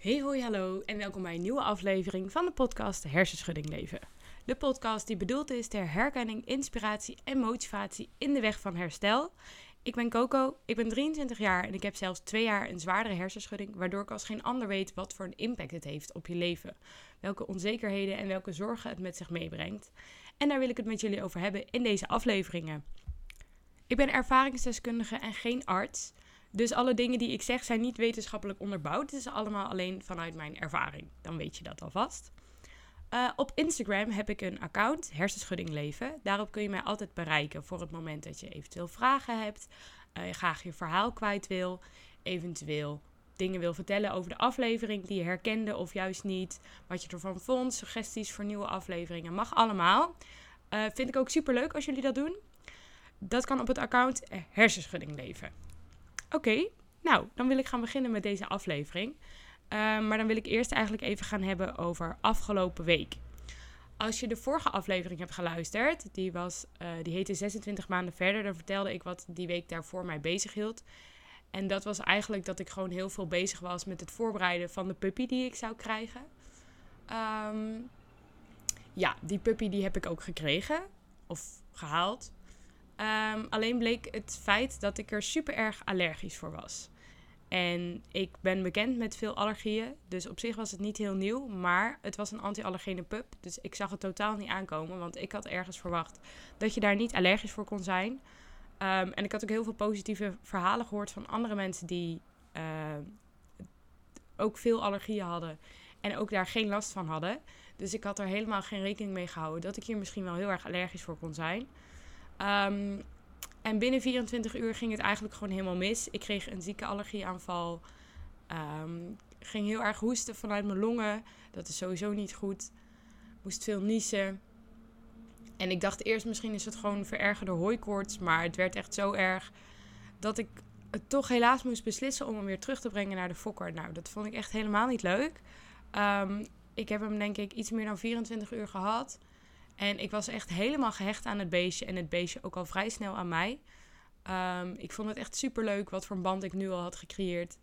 Hey hoi hallo en welkom bij een nieuwe aflevering van de podcast Hersenschudding Leven. De podcast die bedoeld is ter herkenning, inspiratie en motivatie in de weg van herstel. Ik ben Coco, ik ben 23 jaar en ik heb zelfs twee jaar een zwaardere hersenschudding, waardoor ik als geen ander weet wat voor een impact het heeft op je leven. Welke onzekerheden en welke zorgen het met zich meebrengt. En daar wil ik het met jullie over hebben in deze afleveringen. Ik ben ervaringsdeskundige en geen arts. Dus alle dingen die ik zeg zijn niet wetenschappelijk onderbouwd. Het is allemaal alleen vanuit mijn ervaring. Dan weet je dat alvast. Uh, op Instagram heb ik een account, Hersenschudding Leven. Daarop kun je mij altijd bereiken voor het moment dat je eventueel vragen hebt, uh, graag je verhaal kwijt wil, eventueel dingen wil vertellen over de aflevering die je herkende of juist niet, wat je ervan vond, suggesties voor nieuwe afleveringen, mag allemaal. Uh, vind ik ook super leuk als jullie dat doen. Dat kan op het account Hersenschudding Leven. Oké, nou, dan wil ik gaan beginnen met deze aflevering. Uh, maar dan wil ik eerst eigenlijk even gaan hebben over afgelopen week. Als je de vorige aflevering hebt geluisterd, die, was, uh, die heette 26 maanden verder, dan vertelde ik wat die week daarvoor mij bezig hield. En dat was eigenlijk dat ik gewoon heel veel bezig was met het voorbereiden van de puppy die ik zou krijgen. Um, ja, die puppy die heb ik ook gekregen of gehaald. Um, alleen bleek het feit dat ik er super erg allergisch voor was. En ik ben bekend met veel allergieën, dus op zich was het niet heel nieuw. Maar het was een anti-allergene pup, dus ik zag het totaal niet aankomen. Want ik had ergens verwacht dat je daar niet allergisch voor kon zijn. Um, en ik had ook heel veel positieve verhalen gehoord van andere mensen die uh, ook veel allergieën hadden. En ook daar geen last van hadden. Dus ik had er helemaal geen rekening mee gehouden dat ik hier misschien wel heel erg allergisch voor kon zijn. Um, en binnen 24 uur ging het eigenlijk gewoon helemaal mis. Ik kreeg een zieke allergieaanval. Um, ging heel erg hoesten vanuit mijn longen. Dat is sowieso niet goed. Moest veel niezen. En ik dacht eerst misschien is het gewoon verergerde hooikoorts. Maar het werd echt zo erg dat ik het toch helaas moest beslissen om hem weer terug te brengen naar de fokker. Nou, dat vond ik echt helemaal niet leuk. Um, ik heb hem denk ik iets meer dan 24 uur gehad. En ik was echt helemaal gehecht aan het beestje en het beestje ook al vrij snel aan mij. Um, ik vond het echt super leuk wat voor een band ik nu al had gecreëerd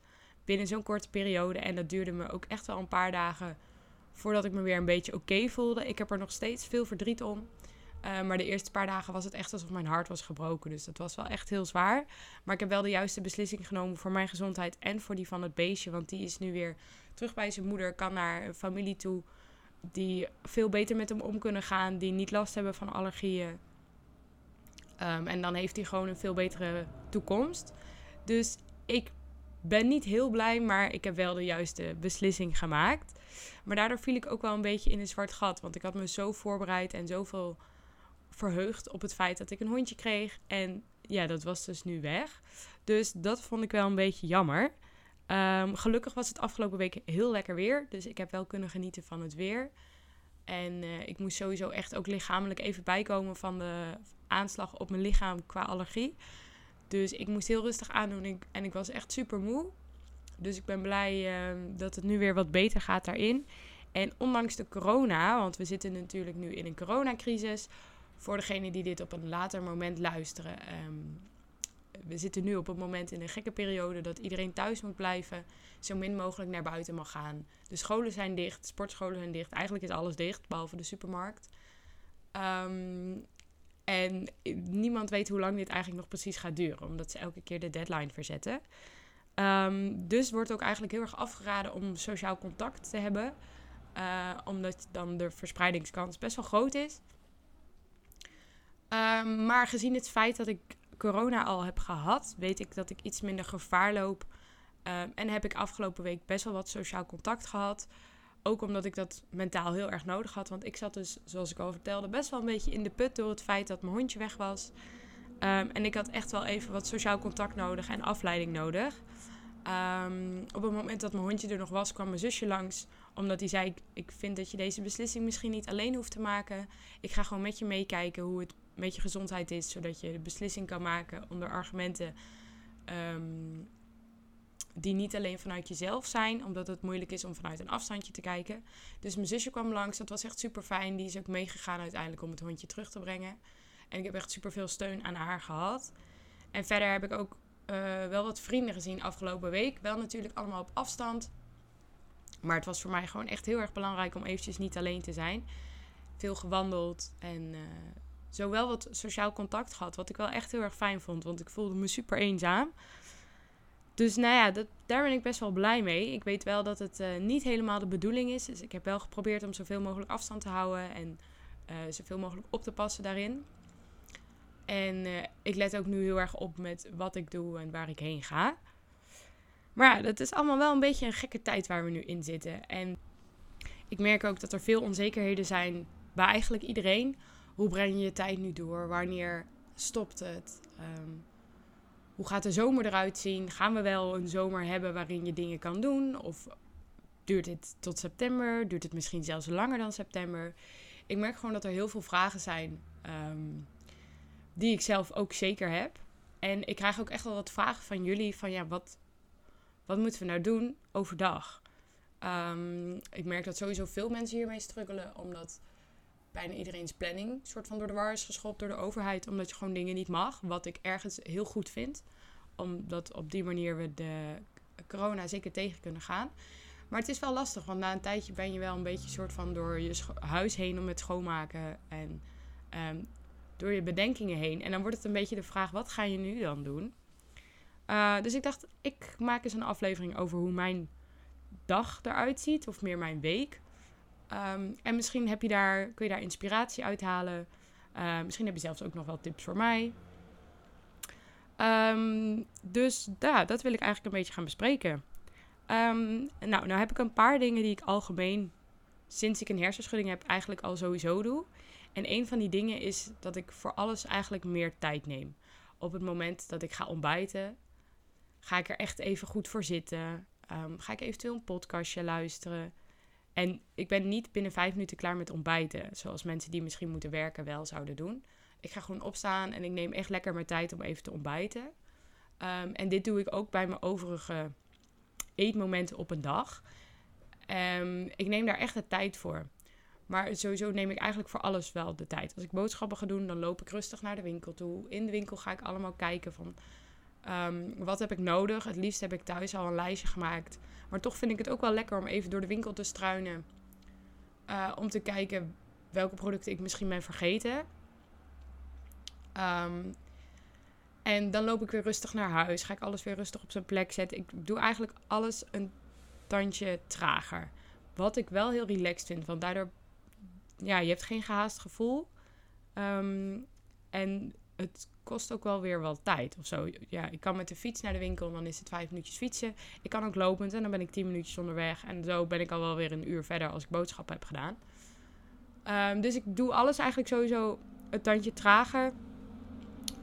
binnen zo'n korte periode. En dat duurde me ook echt wel een paar dagen voordat ik me weer een beetje oké voelde. Ik heb er nog steeds veel verdriet om. Uh, maar de eerste paar dagen was het echt alsof mijn hart was gebroken. Dus dat was wel echt heel zwaar. Maar ik heb wel de juiste beslissing genomen voor mijn gezondheid en voor die van het beestje. Want die is nu weer terug bij zijn moeder, kan naar familie toe die veel beter met hem om kunnen gaan, die niet last hebben van allergieën. Um, en dan heeft hij gewoon een veel betere toekomst. Dus ik ben niet heel blij, maar ik heb wel de juiste beslissing gemaakt. Maar daardoor viel ik ook wel een beetje in een zwart gat. Want ik had me zo voorbereid en zoveel verheugd op het feit dat ik een hondje kreeg. En ja, dat was dus nu weg. Dus dat vond ik wel een beetje jammer. Um, gelukkig was het afgelopen week heel lekker weer. Dus ik heb wel kunnen genieten van het weer. En uh, ik moest sowieso echt ook lichamelijk even bijkomen van de aanslag op mijn lichaam qua allergie. Dus ik moest heel rustig aandoen ik, en ik was echt super moe. Dus ik ben blij uh, dat het nu weer wat beter gaat daarin. En ondanks de corona, want we zitten natuurlijk nu in een coronacrisis. Voor degenen die dit op een later moment luisteren. Um, we zitten nu op het moment in een gekke periode dat iedereen thuis moet blijven. Zo min mogelijk naar buiten mag gaan. De scholen zijn dicht, sportscholen zijn dicht. Eigenlijk is alles dicht, behalve de supermarkt. Um, en niemand weet hoe lang dit eigenlijk nog precies gaat duren, omdat ze elke keer de deadline verzetten. Um, dus wordt ook eigenlijk heel erg afgeraden om sociaal contact te hebben. Uh, omdat dan de verspreidingskans best wel groot is. Um, maar gezien het feit dat ik corona al heb gehad, weet ik dat ik iets minder gevaar loop. Um, en heb ik afgelopen week best wel wat sociaal contact gehad. Ook omdat ik dat mentaal heel erg nodig had. Want ik zat dus, zoals ik al vertelde, best wel een beetje in de put door het feit dat mijn hondje weg was. Um, en ik had echt wel even wat sociaal contact nodig en afleiding nodig. Um, op het moment dat mijn hondje er nog was, kwam mijn zusje langs. Omdat hij zei: Ik vind dat je deze beslissing misschien niet alleen hoeft te maken. Ik ga gewoon met je meekijken hoe het met je gezondheid is, zodat je de beslissing kan maken onder argumenten um, die niet alleen vanuit jezelf zijn, omdat het moeilijk is om vanuit een afstandje te kijken. Dus mijn zusje kwam langs, dat was echt super fijn. Die is ook meegegaan uiteindelijk om het hondje terug te brengen. En ik heb echt super veel steun aan haar gehad. En verder heb ik ook uh, wel wat vrienden gezien afgelopen week. Wel natuurlijk allemaal op afstand. Maar het was voor mij gewoon echt heel erg belangrijk om eventjes niet alleen te zijn. Veel gewandeld en uh, zowel wat sociaal contact gehad, wat ik wel echt heel erg fijn vond, want ik voelde me super eenzaam. Dus nou ja, daar ben ik best wel blij mee. Ik weet wel dat het uh, niet helemaal de bedoeling is. Dus ik heb wel geprobeerd om zoveel mogelijk afstand te houden en uh, zoveel mogelijk op te passen daarin. En uh, ik let ook nu heel erg op met wat ik doe en waar ik heen ga. Maar ja, dat is allemaal wel een beetje een gekke tijd waar we nu in zitten. En ik merk ook dat er veel onzekerheden zijn bij eigenlijk iedereen. Hoe breng je je tijd nu door? Wanneer stopt het? Um, hoe gaat de zomer eruit zien? Gaan we wel een zomer hebben waarin je dingen kan doen? Of duurt dit tot september? Duurt het misschien zelfs langer dan september? Ik merk gewoon dat er heel veel vragen zijn um, die ik zelf ook zeker heb. En ik krijg ook echt wel wat vragen van jullie van ja, wat, wat moeten we nou doen overdag? Um, ik merk dat sowieso veel mensen hiermee struggelen, omdat bijna iedereen's planning soort van door de war is geschopt door de overheid, omdat je gewoon dingen niet mag. Wat ik ergens heel goed vind, omdat op die manier we de corona zeker tegen kunnen gaan. Maar het is wel lastig, want na een tijdje ben je wel een beetje soort van door je huis heen om het schoonmaken en um, door je bedenkingen heen. En dan wordt het een beetje de vraag: wat ga je nu dan doen? Uh, dus ik dacht, ik maak eens een aflevering over hoe mijn dag eruit ziet, of meer mijn week. Um, en misschien heb je daar, kun je daar inspiratie uithalen. Uh, misschien heb je zelfs ook nog wel tips voor mij. Um, dus ja, dat wil ik eigenlijk een beetje gaan bespreken. Nou, nou heb ik een paar dingen die ik algemeen, sinds ik een hersenschudding heb, eigenlijk al sowieso doe. En een van die dingen is dat ik voor alles eigenlijk meer tijd neem. Op het moment dat ik ga ontbijten, ga ik er echt even goed voor zitten. Ga ik eventueel een podcastje luisteren. En ik ben niet binnen vijf minuten klaar met ontbijten. Zoals mensen die misschien moeten werken wel zouden doen. Ik ga gewoon opstaan en ik neem echt lekker mijn tijd om even te ontbijten. Um, en dit doe ik ook bij mijn overige eetmomenten op een dag. Um, ik neem daar echt de tijd voor. Maar sowieso neem ik eigenlijk voor alles wel de tijd. Als ik boodschappen ga doen, dan loop ik rustig naar de winkel toe. In de winkel ga ik allemaal kijken van um, wat heb ik nodig. Het liefst heb ik thuis al een lijstje gemaakt. Maar toch vind ik het ook wel lekker om even door de winkel te struinen. Uh, om te kijken welke producten ik misschien ben vergeten. Um, en dan loop ik weer rustig naar huis. Ga ik alles weer rustig op zijn plek zetten. Ik doe eigenlijk alles een tandje trager. Wat ik wel heel relaxed vind. Want daardoor ja, je hebt geen gehaast gevoel. Um, en het kost ook wel weer wel tijd of zo. Ja, ik kan met de fiets naar de winkel en dan is het vijf minuutjes fietsen. Ik kan ook lopend en dan ben ik tien minuutjes onderweg. En zo ben ik al wel weer een uur verder als ik boodschappen heb gedaan. Um, dus ik doe alles eigenlijk sowieso een tandje trager.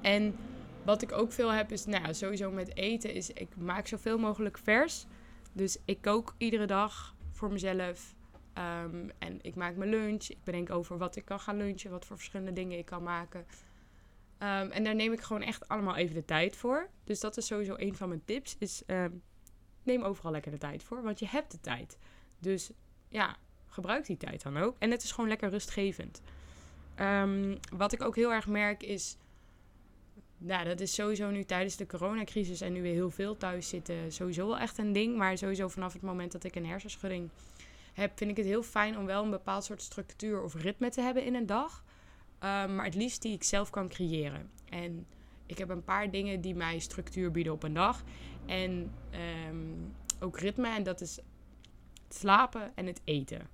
En wat ik ook veel heb is, nou sowieso met eten, is ik maak zoveel mogelijk vers. Dus ik kook iedere dag voor mezelf. Um, en ik maak mijn lunch. Ik bedenk over wat ik kan gaan lunchen, wat voor verschillende dingen ik kan maken. Um, en daar neem ik gewoon echt allemaal even de tijd voor. Dus dat is sowieso een van mijn tips. Is um, neem overal lekker de tijd voor, want je hebt de tijd. Dus ja, gebruik die tijd dan ook. En het is gewoon lekker rustgevend. wat ik ook heel erg merk is nou, dat is sowieso nu tijdens de coronacrisis en nu weer heel veel thuis zitten, sowieso wel echt een ding. Maar sowieso vanaf het moment dat ik een hersenschudding heb, vind ik het heel fijn om wel een bepaald soort structuur of ritme te hebben in een dag. Um, maar het liefst die ik zelf kan creëren. En ik heb een paar dingen die mij structuur bieden op een dag. En um, ook ritme. En dat is het slapen en het eten.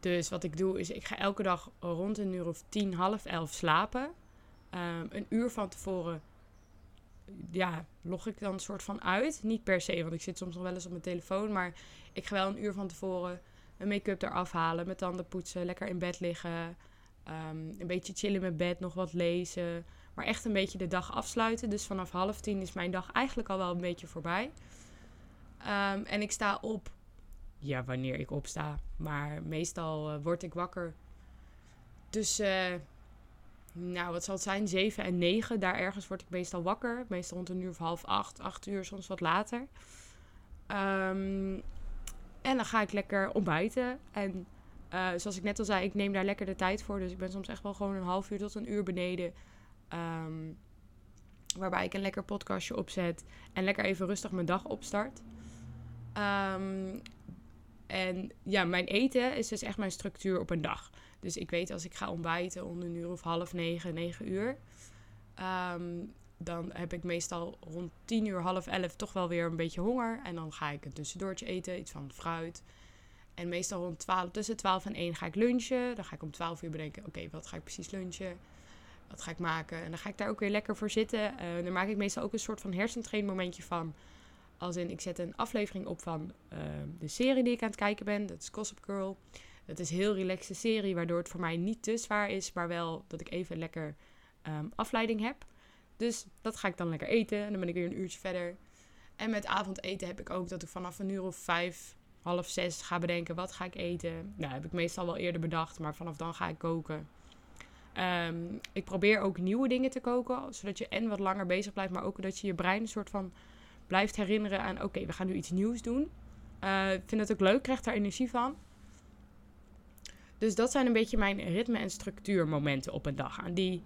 Dus wat ik doe is, ik ga elke dag rond een uur of tien, half elf slapen. Um, een uur van tevoren ja, log ik dan een soort van uit. Niet per se, want ik zit soms nog wel eens op mijn telefoon. Maar ik ga wel een uur van tevoren mijn make-up eraf halen, mijn tanden poetsen, lekker in bed liggen. Um, een beetje chillen mijn bed, nog wat lezen. Maar echt een beetje de dag afsluiten. Dus vanaf half tien is mijn dag eigenlijk al wel een beetje voorbij. Um, en ik sta op, ja, wanneer ik opsta. Maar meestal uh, word ik wakker. Uh, nou, wat zal het zijn? 7 en 9. Daar ergens word ik meestal wakker. Meestal rond een uur of half acht, acht uur, soms wat later. Um, en dan ga ik lekker ontbijten. En uh, zoals ik net al zei, ik neem daar lekker de tijd voor. Dus ik ben soms echt wel gewoon een half uur tot een uur beneden. Um, waarbij ik een lekker podcastje opzet. En lekker even rustig mijn dag opstart. Ehm, en ja, mijn eten is dus echt mijn structuur op een dag. Dus ik weet als ik ga ontbijten om een uur of half negen, negen uur. Ehm, dan heb ik meestal rond tien uur, half elf toch wel weer een beetje honger. En dan ga ik een tussendoortje eten, iets van fruit. En meestal rond 12, tussen 12 en 1 ga ik lunchen. Dan ga ik om 12 uur bedenken, oké, wat ga ik precies lunchen? Wat ga ik maken? En dan ga ik daar ook weer lekker voor zitten. Uh, dan maak ik meestal ook een soort van hersentrain momentje van. Als in, ik zet een aflevering op van uh, de serie die ik aan het kijken ben. Dat is Gossip Girl. Dat is een heel relaxe serie, waardoor het voor mij niet te zwaar is. Maar wel dat ik even lekker um, afleiding heb. Dus dat ga ik dan lekker eten. En dan ben ik weer een uurtje verder. En met avondeten heb ik ook dat ik vanaf een uur of vijf, half zes ga bedenken wat ga ik eten. Nou, heb ik meestal wel eerder bedacht, maar vanaf dan ga ik koken. Um, ik probeer ook nieuwe dingen te koken, zodat je en wat langer bezig blijft, maar ook dat je je brein een soort van blijft herinneren aan: oké, we gaan nu iets nieuws doen. Uh, ik vind het ook leuk, krijg daar energie van. Dus dat zijn een beetje mijn ritme- en structuurmomenten op een dag. Aan die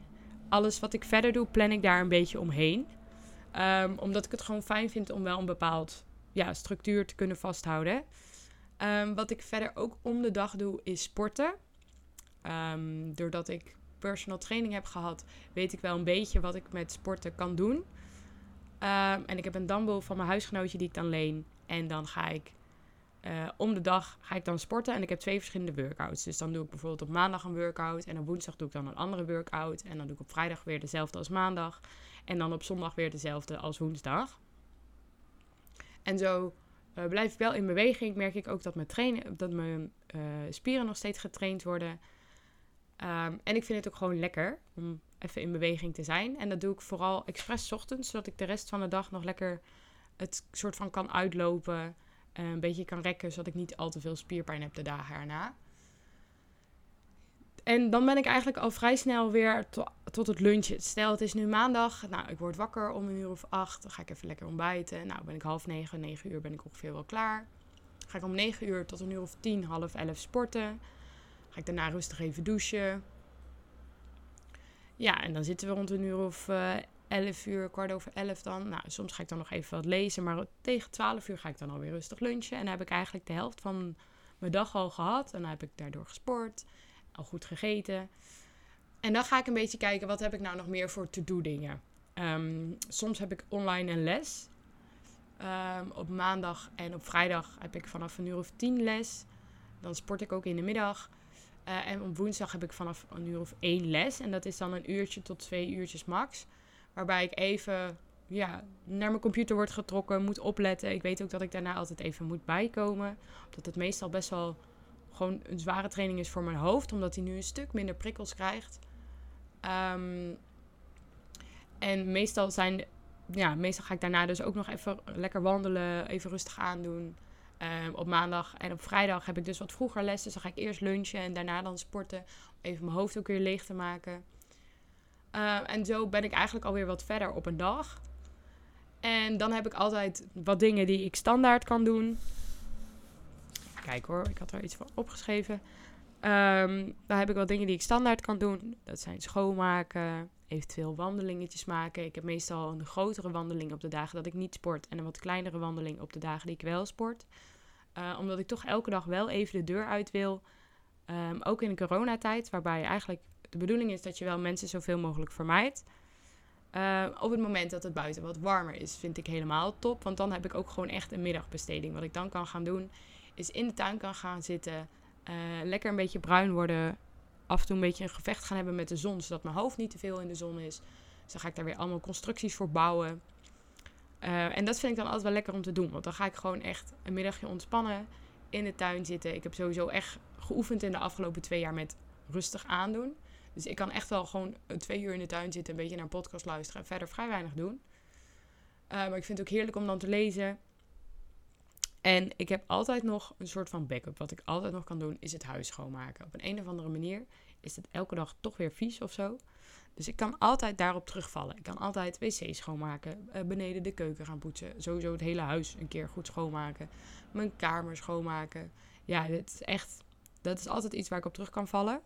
alles wat ik verder doe, plan ik daar een beetje omheen. Um, omdat ik het gewoon fijn vind om wel een bepaald ja, structuur te kunnen vasthouden. Um, wat ik verder ook om de dag doe, is sporten. Um, doordat ik personal training heb gehad, weet ik wel een beetje wat ik met sporten kan doen. en ik heb een dumbbell van mijn huisgenootje die ik dan leen. En dan ga ik uh, om de dag ga ik dan sporten en ik heb twee verschillende workouts. Dus dan doe ik bijvoorbeeld op maandag een workout en op woensdag doe ik dan een andere workout. En dan doe ik op vrijdag weer dezelfde als maandag. En dan op zondag weer dezelfde als woensdag. En zo uh, blijf ik wel in beweging. Merk ik ook dat mijn, trainen, dat mijn uh, spieren nog steeds getraind worden. Um, en ik vind het ook gewoon lekker om even in beweging te zijn. En dat doe ik vooral expres ochtends, zodat ik de rest van de dag nog lekker het soort van kan uitlopen. Eh, een beetje kan rekken, zodat ik niet al te veel spierpijn heb de dagen erna. En dan ben ik eigenlijk al vrij snel weer to tot het lunchen. Stel, het is nu maandag. Nou, ik word wakker om een uur of acht. Dan ga ik even lekker ontbijten. Nou, ben ik half negen, negen uur ben ik ongeveer wel klaar. Ga ik om negen uur tot een uur of tien, half elf sporten. Ga ik daarna rustig even douchen. Ja, en dan zitten we rond een uur of uh, 11 uur, kwart over 11 dan. Nou, soms ga ik dan nog even wat lezen, maar tegen 12 uur ga ik dan alweer rustig lunchen. En dan heb ik eigenlijk de helft van mijn dag al gehad. En dan heb ik daardoor gesport, al goed gegeten. En dan ga ik een beetje kijken, wat heb ik nou nog meer voor to-do dingen. Um, soms heb ik online een les. Um, op maandag en op vrijdag heb ik vanaf een uur of tien les. Dan sport ik ook in de middag. Uh, en op woensdag heb ik vanaf een uur of één les. En dat is dan een uurtje tot twee uurtjes max. Waarbij ik even ja, naar mijn computer wordt getrokken, moet opletten. Ik weet ook dat ik daarna altijd even moet bijkomen. Omdat het meestal best wel gewoon een zware training is voor mijn hoofd. Omdat hij nu een stuk minder prikkels krijgt. Um, en meestal zijn... Ja, meestal ga ik daarna dus ook nog even lekker wandelen. Even rustig aandoen. Um, op maandag en op vrijdag heb ik dus wat vroeger les. Dus dan ga ik eerst lunchen en daarna dan sporten. Even mijn hoofd ook weer leeg te maken. Uh, en zo ben ik eigenlijk alweer wat verder op een dag. En dan heb ik altijd wat dingen die ik standaard kan doen. Kijk hoor, ik had er iets van opgeschreven. Um, dan heb ik wat dingen die ik standaard kan doen. Dat zijn schoonmaken, eventueel wandelingetjes maken. Ik heb meestal een grotere wandeling op de dagen dat ik niet sport. En een wat kleinere wandeling op de dagen die ik wel sport. Uh, omdat ik toch elke dag wel even de deur uit wil. Um, ook in de coronatijd, waarbij eigenlijk de bedoeling is dat je wel mensen zoveel mogelijk vermijdt. Uh, op het moment dat het buiten wat warmer is, vind ik helemaal top. Want dan heb ik ook gewoon echt een middagbesteding. Wat ik dan kan gaan doen, is in de tuin kan gaan zitten. Uh, lekker een beetje bruin worden. Af en toe een beetje een gevecht gaan hebben met de zon. Zodat mijn hoofd niet te veel in de zon is. Dus dan ga ik daar weer allemaal constructies voor bouwen. Uh, en dat vind ik dan altijd wel lekker om te doen. Want dan ga ik gewoon echt een middagje ontspannen. In de tuin zitten. Ik heb sowieso echt geoefend in de afgelopen twee jaar met rustig aandoen. Dus ik kan echt wel gewoon twee uur in de tuin zitten, een beetje naar een podcast luisteren en verder vrij weinig doen. Uh, maar ik vind het ook heerlijk om dan te lezen. En ik heb altijd nog een soort van backup. Wat ik altijd nog kan doen, is het huis schoonmaken. Op een, een of andere manier is het elke dag toch weer vies of zo. Dus ik kan altijd daarop terugvallen. Ik kan altijd wc schoonmaken, uh, beneden de keuken gaan poetsen. Sowieso het hele huis een keer goed schoonmaken. Mijn kamer schoonmaken. Ja, dit is echt, dat is altijd iets waar ik op terug kan vallen.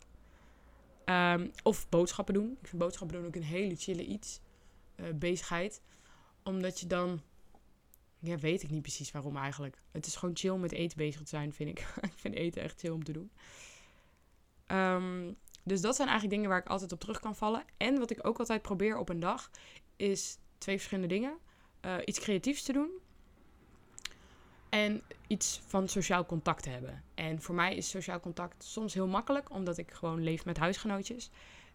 Um, of boodschappen doen. Ik vind boodschappen doen ook een hele chille iets. Uh, bezigheid. Omdat je dan Ja, weet ik niet precies waarom eigenlijk. Het is gewoon chill met eten bezig te zijn, vind ik. ik vind eten echt chill om te doen. Ehm, dus dat zijn eigenlijk dingen waar ik altijd op terug kan vallen. En wat ik ook altijd probeer op een dag, is twee verschillende dingen. Uh, iets creatiefs te doen. En iets van sociaal contact te hebben. En voor mij is sociaal contact soms heel makkelijk, omdat ik gewoon leef met huisgenootjes.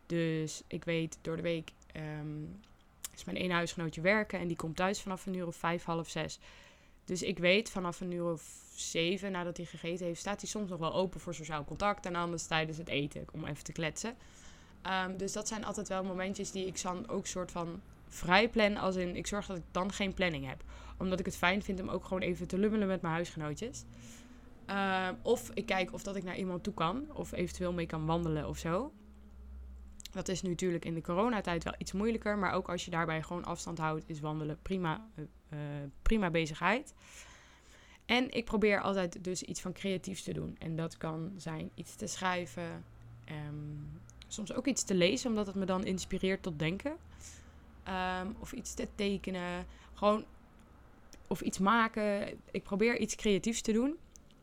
Dus ik weet door de week um, mijn ene huisgenootje werken en die komt thuis vanaf een uur of vijf, half zes. Dus ik weet vanaf een uur of zeven nadat hij gegeten heeft, staat hij soms nog wel open voor sociaal contact. En anders tijdens het eten om even te kletsen. Um, dus dat zijn altijd wel momentjes die ik dan ook soort van vrij plan. Als in, ik zorg dat ik dan geen planning heb. Omdat ik het fijn vind om ook gewoon even te lummelen met mijn huisgenootjes. Um, of ik kijk of dat ik naar iemand toe kan. Of eventueel mee kan wandelen of zo. Dat is natuurlijk in de coronatijd wel iets moeilijker. Maar ook als je daarbij gewoon afstand houdt, is wandelen prima, uh, prima bezigheid. En ik probeer altijd dus iets van creatiefs te doen. En dat kan zijn iets te schrijven. Um, soms ook iets te lezen, omdat het me dan inspireert tot denken. Um, of iets te tekenen. Gewoon. Of iets maken. Ik probeer iets creatiefs te doen.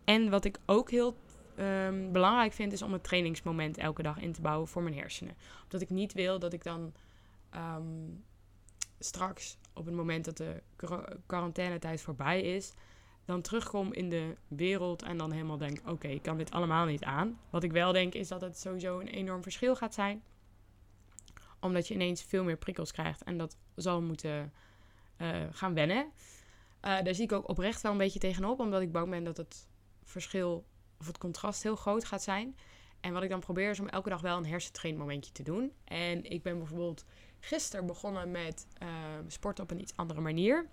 En wat ik ook heel um, belangrijk vind, is om een trainingsmoment elke dag in te bouwen voor mijn hersenen. Omdat ik niet wil dat ik dan um, straks, op het moment dat de quarantainetijd voorbij is, dan terugkom in de wereld en dan helemaal denk: oké, ik kan dit allemaal niet aan. Wat ik wel denk is dat het sowieso een enorm verschil gaat zijn. Omdat je ineens veel meer prikkels krijgt en dat zal moeten uh, gaan wennen. Uh, daar zie ik ook oprecht wel een beetje tegenop, omdat ik bang ben dat het verschil of het contrast heel groot gaat zijn. En wat ik dan probeer is om elke dag wel een hersentrainmomentje te doen. En ik ben bijvoorbeeld gisteren begonnen met uh, sporten op een iets andere manier.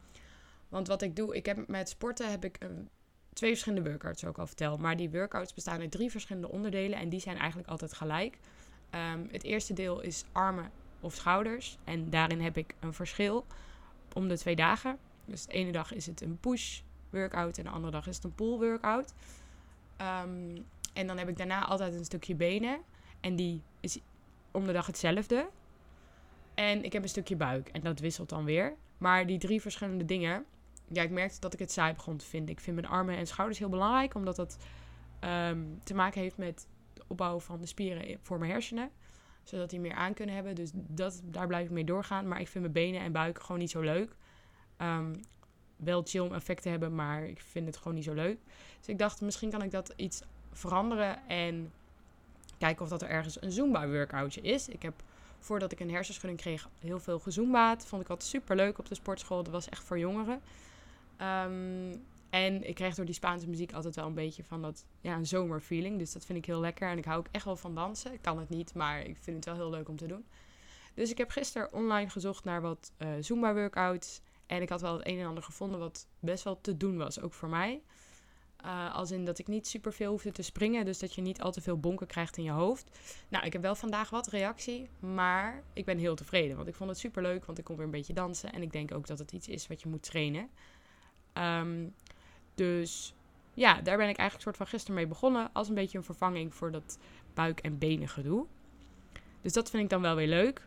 Want wat ik doe, ik heb met sporten heb ik een, twee verschillende workouts, ik al vertel. Maar die workouts bestaan uit drie verschillende onderdelen en die zijn eigenlijk altijd gelijk. Um, het eerste deel is armen of schouders. En daarin heb ik een verschil om de twee dagen. Dus de ene dag is het een push workout en de andere dag is het een pull workout. Um, en dan heb ik daarna altijd een stukje benen. En die is om de dag hetzelfde. En ik heb een stukje buik. En dat wisselt dan weer. Maar die drie verschillende dingen. Ja, ik merkte dat ik het saai begon te vinden. Ik vind mijn armen en schouders heel belangrijk. Omdat dat um, te maken heeft met het opbouwen van de spieren voor mijn hersenen. Zodat die meer aan kunnen hebben. Dus dat, daar blijf ik mee doorgaan. Maar ik vind mijn benen en buik gewoon niet zo leuk. Um, wel chill om effect te hebben, maar ik vind het gewoon niet zo leuk. Dus ik dacht, misschien kan ik dat iets veranderen en kijken of dat er ergens een Zumba-workoutje is. Ik heb voordat ik een hersenschudding kreeg heel veel gezoombaat. Vond ik altijd super leuk op de sportschool. Dat was echt voor jongeren. Um, en ik kreeg door die Spaanse muziek altijd wel een beetje van dat, ja, een zomerfeeling. Dus dat vind ik heel lekker. En ik hou ook echt wel van dansen. Ik kan het niet, maar ik vind het wel heel leuk om te doen. Dus ik heb gisteren online gezocht naar wat uh, Zumba-workouts. En ik had wel het een en ander gevonden wat best wel te doen was, ook voor mij. Uh, als in dat ik niet super veel hoefde te springen, dus dat je niet al te veel bonken krijgt in je hoofd. Nou, ik heb wel vandaag wat reactie, maar ik ben heel tevreden. Want ik vond het super leuk, want ik kon weer een beetje dansen. En ik denk ook dat het iets is wat je moet trainen. Um, dus ja, daar ben ik eigenlijk soort van gisteren mee begonnen. Als een beetje een vervanging voor dat buik- en benen gedoe. Dus dat vind ik dan wel weer leuk.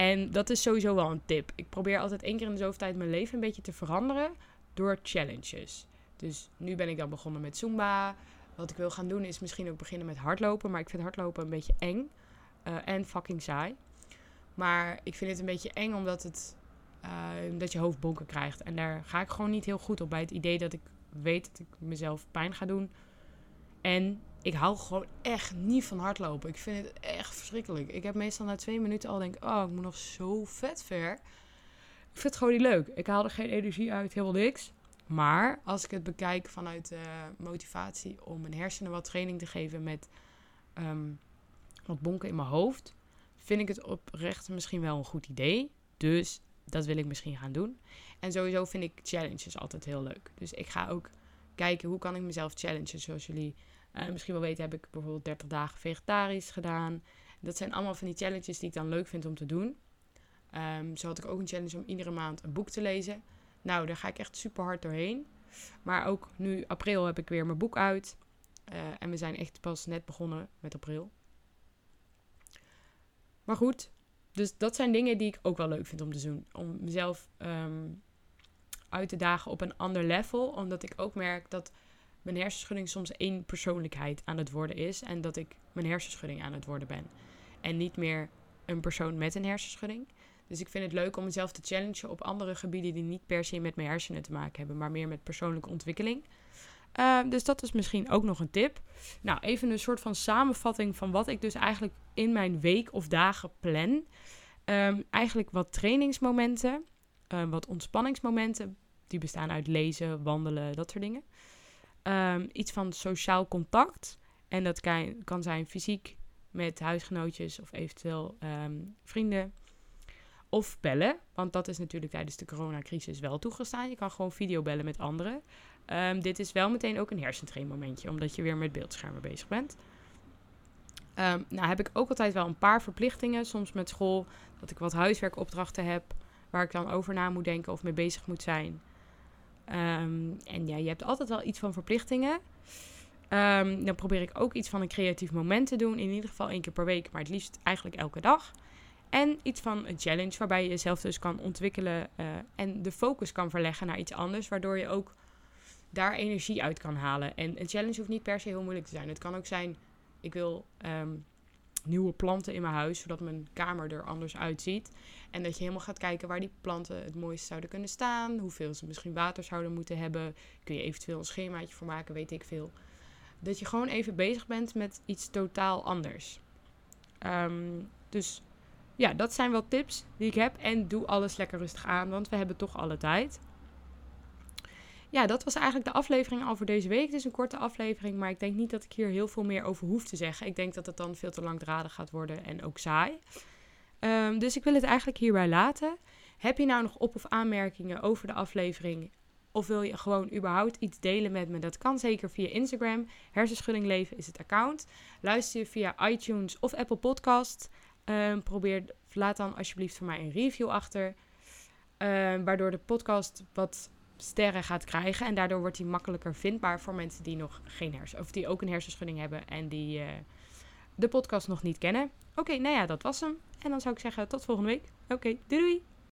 En dat is sowieso wel een tip. Ik probeer altijd één keer in de zoveel tijd mijn leven een beetje te veranderen door challenges. Dus nu ben ik dan begonnen met Zumba. Wat ik wil gaan doen is misschien ook beginnen met hardlopen. Maar ik vind hardlopen een beetje eng. Uh, en fucking saai. Maar ik vind het een beetje eng omdat het, uh, dat je hoofdbonken krijgt. En daar ga ik gewoon niet heel goed op bij het idee dat ik weet dat ik mezelf pijn ga doen. En ik hou gewoon echt niet van hardlopen. Ik vind het echt verschrikkelijk. Ik heb meestal na twee minuten al denk, oh, ik moet nog zo vet ver. Ik vind het gewoon niet leuk. Ik haal er geen energie uit, helemaal niks. Maar als ik het bekijk vanuit de motivatie om mijn hersenen wat training te geven met um, wat bonken in mijn hoofd, vind ik het oprecht misschien wel een goed idee. Dus dat wil ik misschien gaan doen. En sowieso vind ik challenges altijd heel leuk. Dus ik ga ook kijken hoe kan ik mezelf challengen, zoals jullie uh, misschien wel weten, heb ik bijvoorbeeld 30 dagen vegetarisch gedaan. Dat zijn allemaal van die challenges die ik dan leuk vind om te doen. Um, zo had ik ook een challenge om iedere maand een boek te lezen. Nou, daar ga ik echt super hard doorheen. Maar ook nu, april, heb ik weer mijn boek uit. Uh, en we zijn echt pas net begonnen met april. Maar goed, dus dat zijn dingen die ik ook wel leuk vind om te doen. Om mezelf um, uit te dagen op een ander level. Omdat ik ook merk dat mijn hersenschudding soms één persoonlijkheid aan het worden is. En dat ik mijn hersenschudding aan het worden ben. En niet meer een persoon met een hersenschudding. Dus ik vind het leuk om mezelf te challengen op andere gebieden die niet per se met mijn hersenen te maken hebben, maar meer met persoonlijke ontwikkeling. Ehm, dus dat is misschien ook nog een tip. Nou, even een soort van samenvatting van wat ik dus eigenlijk in mijn week of dagen plan. Ehm, eigenlijk wat trainingsmomenten, uh, wat ontspanningsmomenten. Die bestaan uit lezen, wandelen, dat soort dingen. Iets van sociaal contact. En dat kan, kan zijn fysiek met huisgenootjes of eventueel vrienden. Of bellen, want dat is natuurlijk tijdens de coronacrisis wel toegestaan. Je kan gewoon videobellen met anderen. Um, dit is wel meteen ook een hersentrainmomentje, omdat je weer met beeldschermen bezig bent. Um, nou heb ik ook altijd wel een paar verplichtingen, soms met school, dat ik wat huiswerkopdrachten heb, waar ik dan over na moet denken of mee bezig moet zijn. Um, en ja, je hebt altijd wel iets van verplichtingen. dan probeer ik ook iets van een creatief moment te doen, in ieder geval één keer per week, maar het liefst eigenlijk elke dag. En iets van een challenge waarbij je jezelf dus kan ontwikkelen uh, en de focus kan verleggen naar iets anders, waardoor je ook daar energie uit kan halen. En een challenge hoeft niet per se heel moeilijk te zijn. Het kan ook zijn, ik wil um, nieuwe planten in mijn huis, zodat mijn kamer er anders uitziet. En dat je helemaal gaat kijken waar die planten het mooiste zouden kunnen staan, hoeveel ze misschien water zouden moeten hebben. Kun je eventueel een schemaatje voor maken, weet ik veel. Dat je gewoon even bezig bent met iets totaal anders. Um, dus ja, dat zijn wel tips die ik heb. En doe alles lekker rustig aan, want we hebben toch alle tijd. Ja, dat was eigenlijk de aflevering al voor deze week. Het is een korte aflevering, maar ik denk niet dat ik hier heel veel meer over hoef te zeggen. Ik denk dat het dan veel te langdradig gaat worden en ook saai. Um, dus ik wil het eigenlijk hierbij laten. Heb je nou nog op- of aanmerkingen over de aflevering? Of wil je gewoon überhaupt iets delen met me? Dat kan zeker via Instagram. Hersenschudding Leven is het account. Luister je via iTunes of Apple Podcast. Um, probeer, laat dan alsjeblieft voor mij een review achter. Um, waardoor de podcast wat sterren gaat krijgen. En daardoor wordt hij makkelijker vindbaar voor mensen die nog geen hersen, of die ook een hersenschudding hebben en die uh, de podcast nog niet kennen. Oké, nou ja, dat was hem. En dan zou ik zeggen tot volgende week. Oké, doei doei!